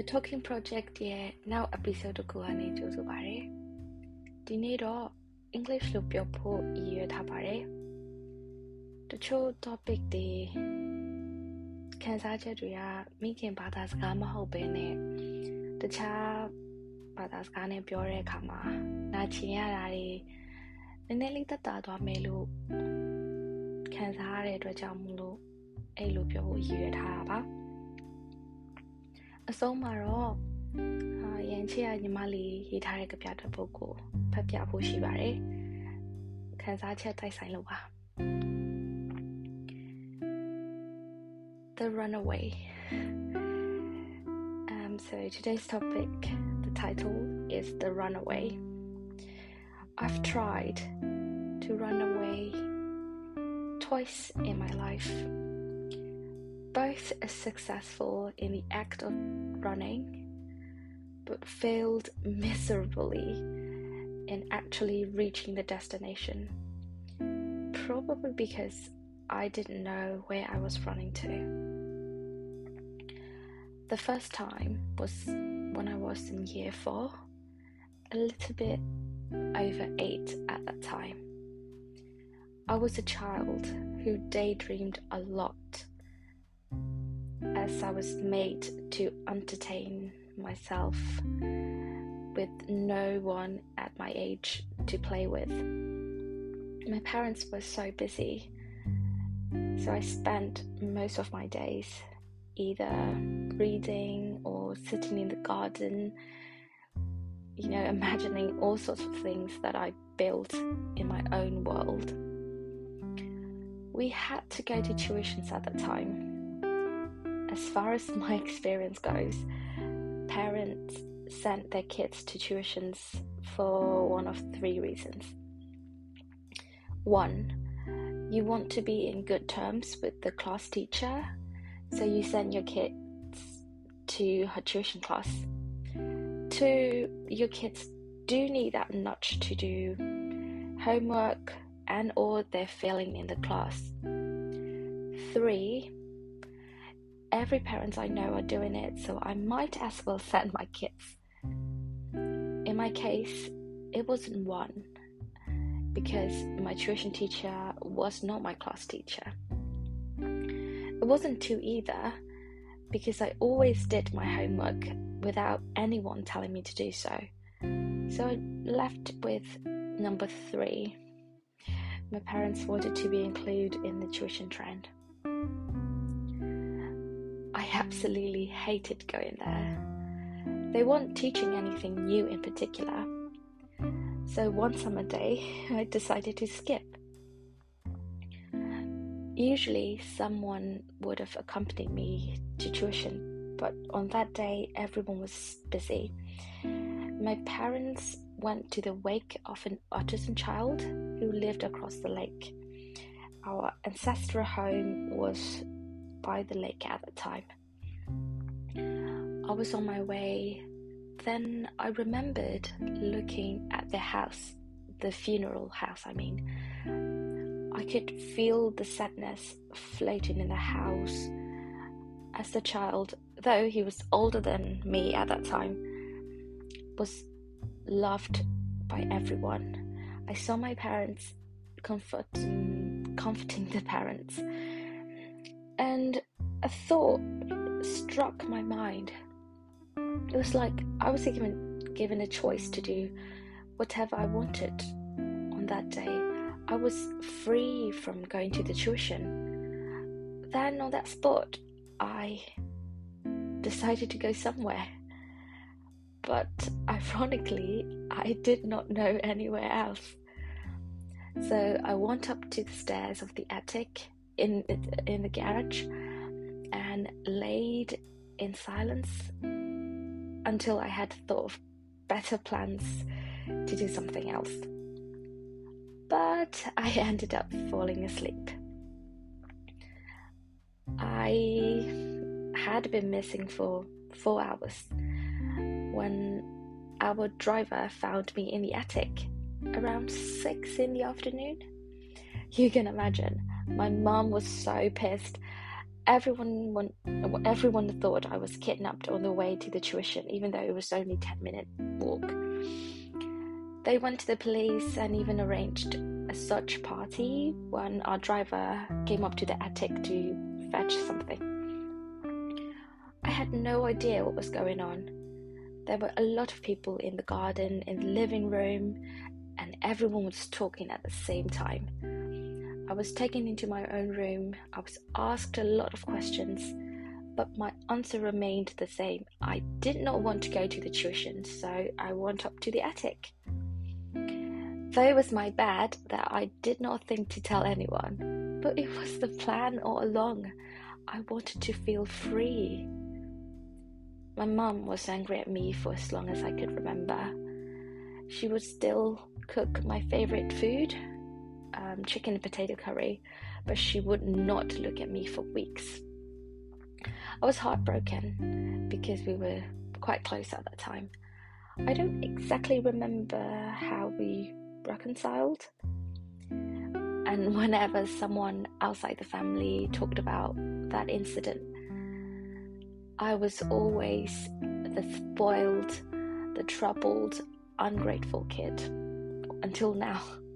The Talking Project ရဲ့နောက် episode တစ်ခုကနေကြိုဆိုပါရစေ။ဒီနေ့တော့ English လို့ပြောဖို့ရည်ရွယ်ထားပါတယ်။တချို့ topic တွေခန်းစားချက်တွေကမိခင်ဘာသာစကားမဟုတ်ဘဲနဲ့တခြားဘာသာစကားနဲ့ပြောတဲ့အခါမှာနာကျင်ရတာတွေနည်းနည်းလေးသက်သာသွားမယ်လို့ခံစားရတဲ့အတွက်ကြောင့်မလို့အဲ့လိုပြောဖို့ရည်ရွယ်ထားတာပါ။ အဆုံးမှာတော့အာရန်ချစ်ရညီမလေးရေးထားတဲ့ကြပြတဲ့ပုတ်ကိုဖတ်ပြဖို့ရှိပါတယ်ခန်းစားချက်တိုက်ဆိုင်လို့ပါ The Runaway um so today's topic the title is The Runaway I've tried to run away twice in my life both as successful in the act of running, but failed miserably in actually reaching the destination. Probably because I didn't know where I was running to. The first time was when I was in year four, a little bit over eight at that time. I was a child who daydreamed a lot as I was made to entertain myself with no one at my age to play with. My parents were so busy, so I spent most of my days either reading or sitting in the garden, you know, imagining all sorts of things that I built in my own world. We had to go to tuitions at that time as far as my experience goes, parents sent their kids to tuitions for one of three reasons. One, you want to be in good terms with the class teacher, so you send your kids to her tuition class. Two, your kids do need that nudge to do homework and or they're failing in the class. Three, every parent I know are doing it, so I might as well send my kids. In my case, it wasn't one because my tuition teacher was not my class teacher. It wasn't two either because I always did my homework without anyone telling me to do so. So I left with number three. My parents wanted to be included in the tuition trend absolutely hated going there. They weren't teaching anything new in particular. So one summer day, I decided to skip. Usually, someone would have accompanied me to tuition, but on that day, everyone was busy. My parents went to the wake of an autism child who lived across the lake. Our ancestral home was by the lake at the time. I was on my way. Then I remembered looking at the house, the funeral house, I mean. I could feel the sadness floating in the house. As the child, though he was older than me at that time, was loved by everyone. I saw my parents comforting, comforting the parents, and a thought struck my mind it was like I was given given a choice to do whatever I wanted on that day. I was free from going to the tuition. Then on that spot, I decided to go somewhere. But ironically, I did not know anywhere else. So I went up to the stairs of the attic in in the garage and laid in silence until I had thought of better plans to do something else. But I ended up falling asleep. I had been missing for four hours when our driver found me in the attic around six in the afternoon. You can imagine, my mom was so pissed everyone everyone thought I was kidnapped on the way to the tuition, even though it was only ten minute walk. They went to the police and even arranged a search party when our driver came up to the attic to fetch something. I had no idea what was going on. There were a lot of people in the garden, in the living room, and everyone was talking at the same time. I was taken into my own room. I was asked a lot of questions, but my answer remained the same. I did not want to go to the tuition, so I went up to the attic. Though it was my bad that I did not think to tell anyone, but it was the plan all along. I wanted to feel free. My mum was angry at me for as long as I could remember. She would still cook my favorite food, um, chicken and potato curry, but she would not look at me for weeks. I was heartbroken because we were quite close at that time. I don't exactly remember how we reconciled. And whenever someone outside the family talked about that incident, I was always the spoiled, the troubled, ungrateful kid until now.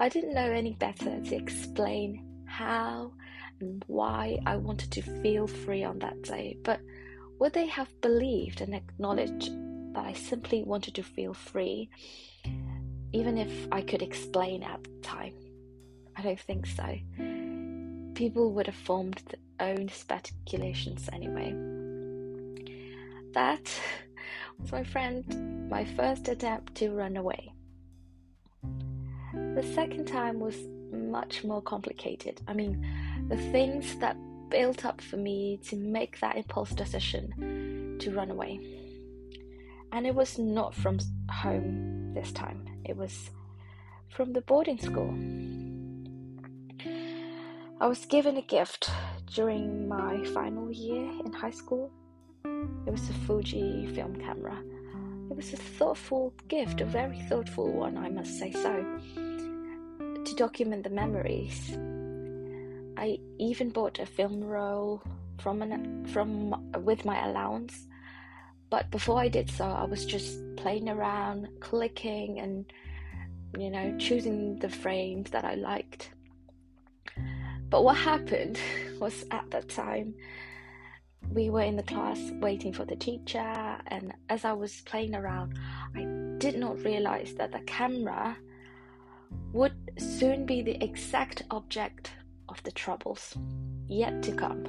I didn't know any better to explain how and why I wanted to feel free on that day, but would they have believed and acknowledged that I simply wanted to feel free, even if I could explain at the time? I don't think so. People would have formed their own speculations anyway. That was my friend, my first attempt to run away. The second time was much more complicated. I mean, the things that built up for me to make that impulse decision to run away. And it was not from home this time, it was from the boarding school. I was given a gift during my final year in high school. It was a Fuji film camera. It was a thoughtful gift, a very thoughtful one, I must say so document the memories. I even bought a film roll from an, from with my allowance. But before I did so, I was just playing around, clicking and you know, choosing the frames that I liked. But what happened was at that time we were in the class waiting for the teacher and as I was playing around, I did not realize that the camera would soon be the exact object of the troubles yet to come.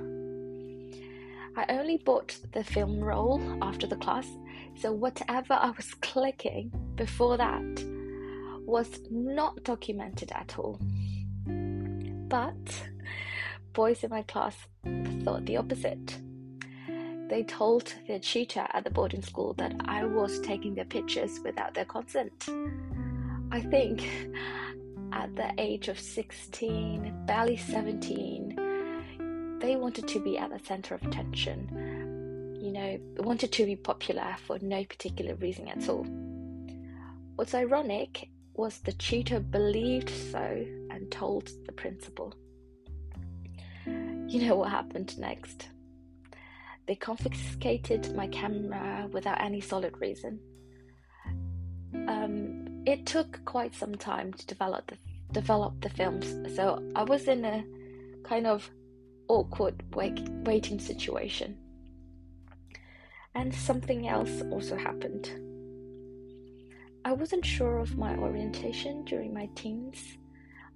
I only bought the film roll after the class, so whatever I was clicking before that was not documented at all. But boys in my class thought the opposite. They told their tutor at the boarding school that I was taking their pictures without their consent. I think at the age of 16, barely 17, they wanted to be at the center of attention. You know, wanted to be popular for no particular reason at all. What's ironic was the tutor believed so and told the principal. You know what happened next? They confiscated my camera without any solid reason. Um, it took quite some time to develop the develop the films. So I was in a kind of awkward wait, waiting situation. And something else also happened. I wasn't sure of my orientation during my teens.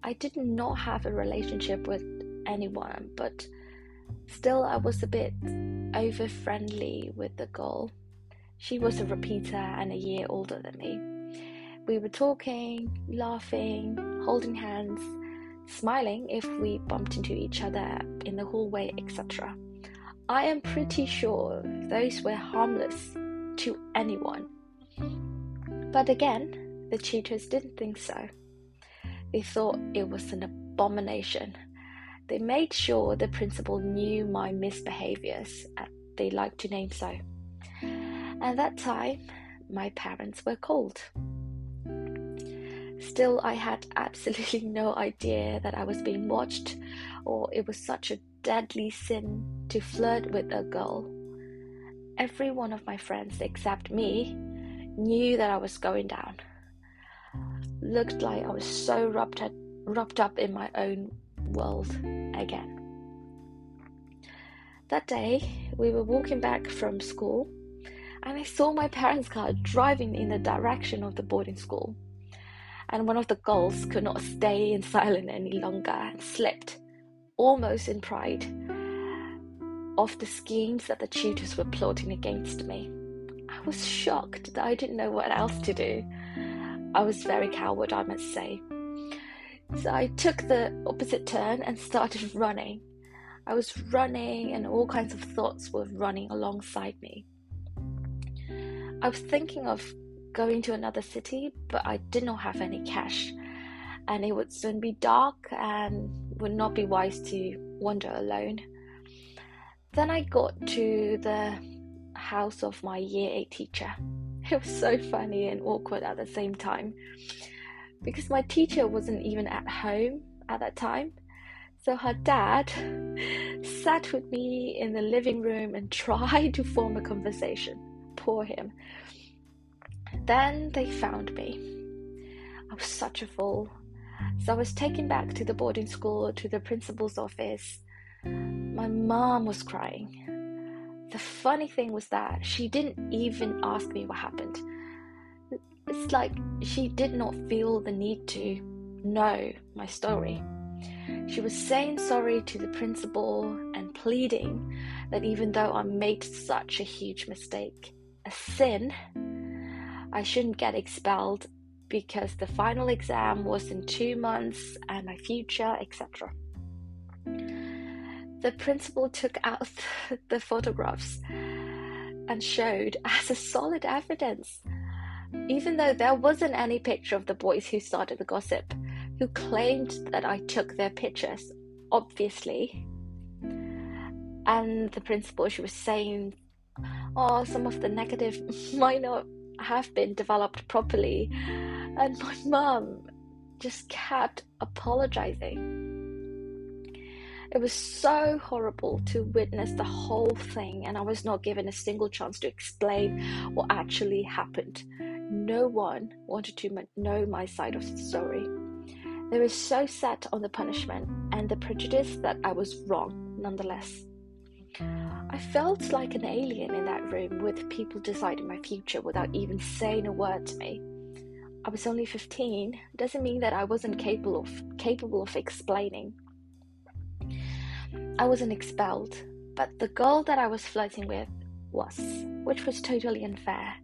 I did not have a relationship with anyone, but still I was a bit over friendly with the girl. She was a repeater and a year older than me. We were talking, laughing, holding hands, smiling if we bumped into each other in the hallway, etc. I am pretty sure those were harmless to anyone. But again, the tutors didn't think so. They thought it was an abomination. They made sure the principal knew my misbehaviors, as they liked to name so. At that time, my parents were called. Still, I had absolutely no idea that I was being watched, or it was such a deadly sin to flirt with a girl. Every one of my friends, except me, knew that I was going down. Looked like I was so wrapped, wrapped up in my own world again. That day, we were walking back from school, and I saw my parents' car driving in the direction of the boarding school. And one of the gulls could not stay in silence any longer and slipped, almost in pride, of the schemes that the tutors were plotting against me. I was shocked that I didn't know what else to do. I was very coward, I must say. So I took the opposite turn and started running. I was running, and all kinds of thoughts were running alongside me. I was thinking of going to another city, but I did not have any cash, and it would soon be dark and would not be wise to wander alone. Then I got to the house of my year 8 teacher. It was so funny and awkward at the same time because my teacher wasn't even at home at that time. So her dad sat with me in the living room and tried to form a conversation. Poor him. Then they found me. I was such a fool. So I was taken back to the boarding school to the principal's office. My mom was crying. The funny thing was that she didn't even ask me what happened. It's like she did not feel the need to know my story. She was saying sorry to the principal and pleading that even though I made such a huge mistake, a sin, I shouldn't get expelled because the final exam was in two months and my future, etc. The principal took out the photographs and showed as a solid evidence even though there wasn't any picture of the boys who started the gossip, who claimed that I took their pictures, obviously. And the principal, she was saying, oh, some of the negative might not have been developed properly. And my mum just kept apologizing. It was so horrible to witness the whole thing, and I was not given a single chance to explain what actually happened no one wanted to know my side of the story. They were so set on the punishment and the prejudice that I was wrong nonetheless. I felt like an alien in that room with people deciding my future without even saying a word to me. I was only 15 doesn't mean that I wasn't capable of capable of explaining. I wasn't expelled, but the girl that I was flirting with was, which was totally unfair.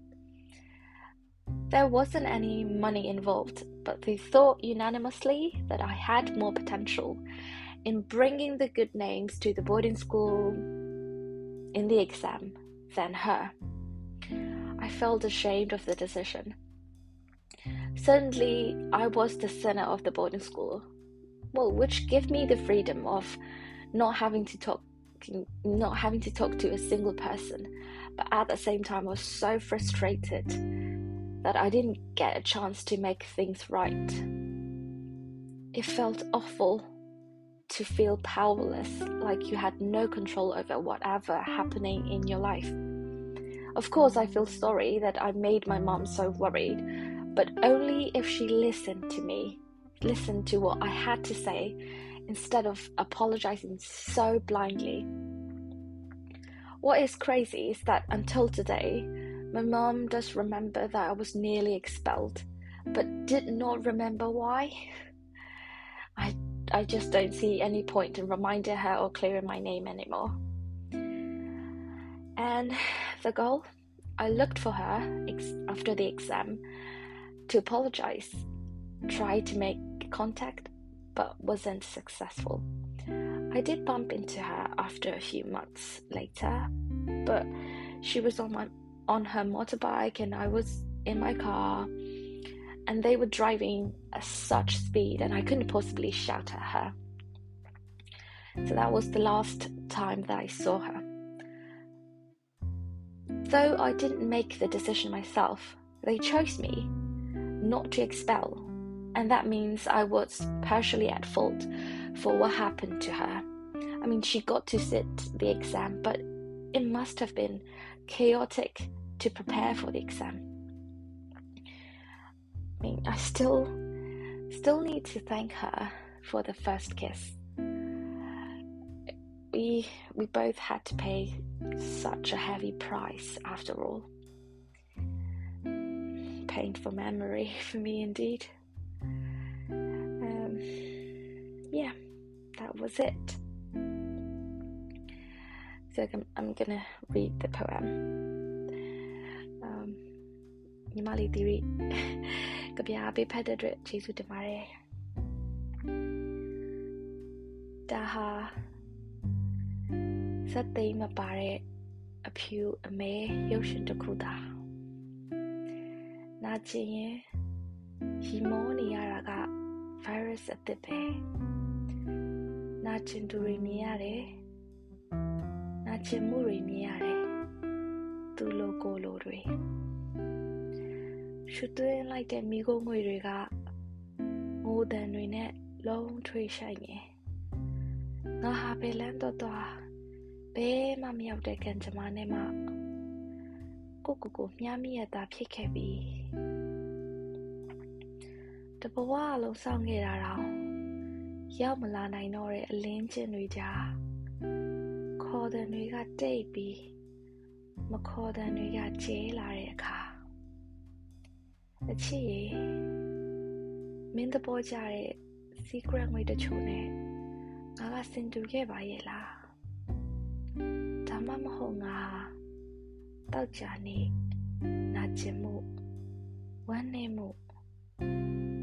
There wasn't any money involved, but they thought unanimously that I had more potential in bringing the good names to the boarding school in the exam than her. I felt ashamed of the decision. Suddenly, I was the center of the boarding school, well, which gave me the freedom of not having to talk, not having to talk to a single person. But at the same time, I was so frustrated that I didn't get a chance to make things right. It felt awful to feel powerless, like you had no control over whatever happening in your life. Of course, I feel sorry that I made my mom so worried, but only if she listened to me, listened to what I had to say, instead of apologizing so blindly. What is crazy is that until today, my mom does remember that I was nearly expelled, but did not remember why. I, I just don't see any point in reminding her or clearing my name anymore. And the girl, I looked for her ex- after the exam to apologize, tried to make contact, but wasn't successful. I did bump into her after a few months later, but she was on my on her motorbike and I was in my car and they were driving at such speed and I couldn't possibly shout at her. So that was the last time that I saw her. Though I didn't make the decision myself, they chose me not to expel, and that means I was partially at fault for what happened to her. I mean, she got to sit the exam, but it must have been chaotic to prepare for the exam mean, I still still need to thank her for the first kiss. We we both had to pay such a heavy price after all. Painful memory for me indeed. Um, yeah, that was it. So I'm, I'm gonna read the poem. Um, Yamali Diri. ကြပြပေးဖတ်တဲ့အတွက်ကျေးဇူးတင်ပါတယ်ဒါဟာစက်သိမ်းမပါတဲ့အဖြူအမဲရုပ်ရှင်တစ်ခုသာနာကျင်ရင်ရီမောနေရတာက virus အသစ်ပဲနာကျင်သူတွေမြင်ရတယ်နာကျင်မှုတွေမြင်ရတယ်သူလိုကိုလိုတွေ ရှုသွင်းလိုက်တဲ့မိခိုးငွေတွေကငိုတန်တွေနဲ့လုံးထွေးဆိုင်နေငါဟာပဲလန်းတော့တော့ဘဲမှမရောက်တဲ့ကံကြမ္မာနဲ့မှကိုကိုကိုမြားမိရတာဖြစ်ခဲ့ပြီတဘဝအလုံးစောင့်ခဲ့တာတော့ရောက်မလာနိုင်တော့တဲ့အလင်းကျင်တွေကြားခေါ်တဲ့တွေကတိတ်ပြီးမခေါ်တဲ့တွေကကျဲလာတဲ့အခါ အချစ်ရေမင်းသဘောကျတဲ့ secret ငွေတချို့နဲ့ငါကစင်တူခဲ့ပါရဲ့လားဒါမှမဟုတ်ငါတောက်ကြနေနာကျင်မှုဝမ်းနည်းမှု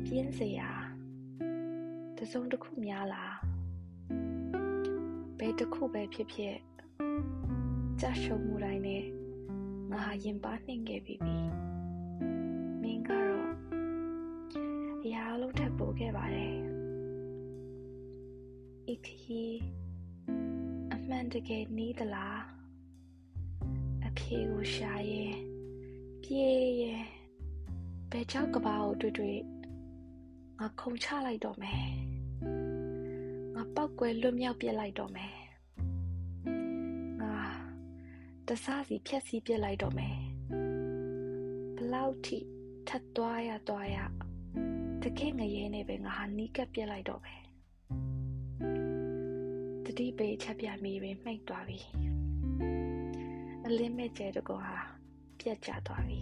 ပြင်းစရာတစုံတစ်ခုများလားဘယ်တစ်ခုပဲဖြစ်ဖြစ်ကြာရှုံးမှုတိုင်းနဲ့ငါဟာရင်ပါနှင်ခဲ့ပြီးပြီမ င်းကတော့အရာအလုံးထပ်ပိုးခဲ့ပါတယ်ဤခီအမှန်တကယ်နီးသလားအဖြေကိုရှာရင်ပြေးရင်ဘယ်ကြောက်ကဘာကိုတွေ့တွေ့ငါခုံချလိုက်တော့မယ်ငါပောက်ကွယ်လွတ်မြောက်ပြစ်လိုက်တော့မယ်ငါတစားစီဖြက်စီပြစ်လိုက်တော့မယ်ဘလောက်ထိ ထပ်သွားရသွားရတကယ်ငရဲနေပဲငါဟာနီးကပ်ပြစ်လိုက်တော့မယ်တတိပေချက်ပြမိပင်မှိတ်သွားပြီအလင်းမဲ့ကျဲတကောဟာပြက်ကျသွားပြီ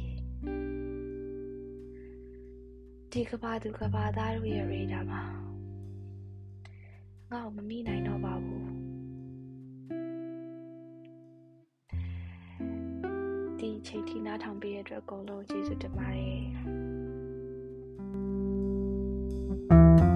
ဒီကဘာသူကဘာသားတို့ရဲ့ရေဒါမှာငါ့ကိုမမိနိုင်တော့ပါဘူး ချိန်ထိနားထောင်ပေးတဲ့အတွက်အကုန်လုံးကျေးဇူးတင်ပါတယ်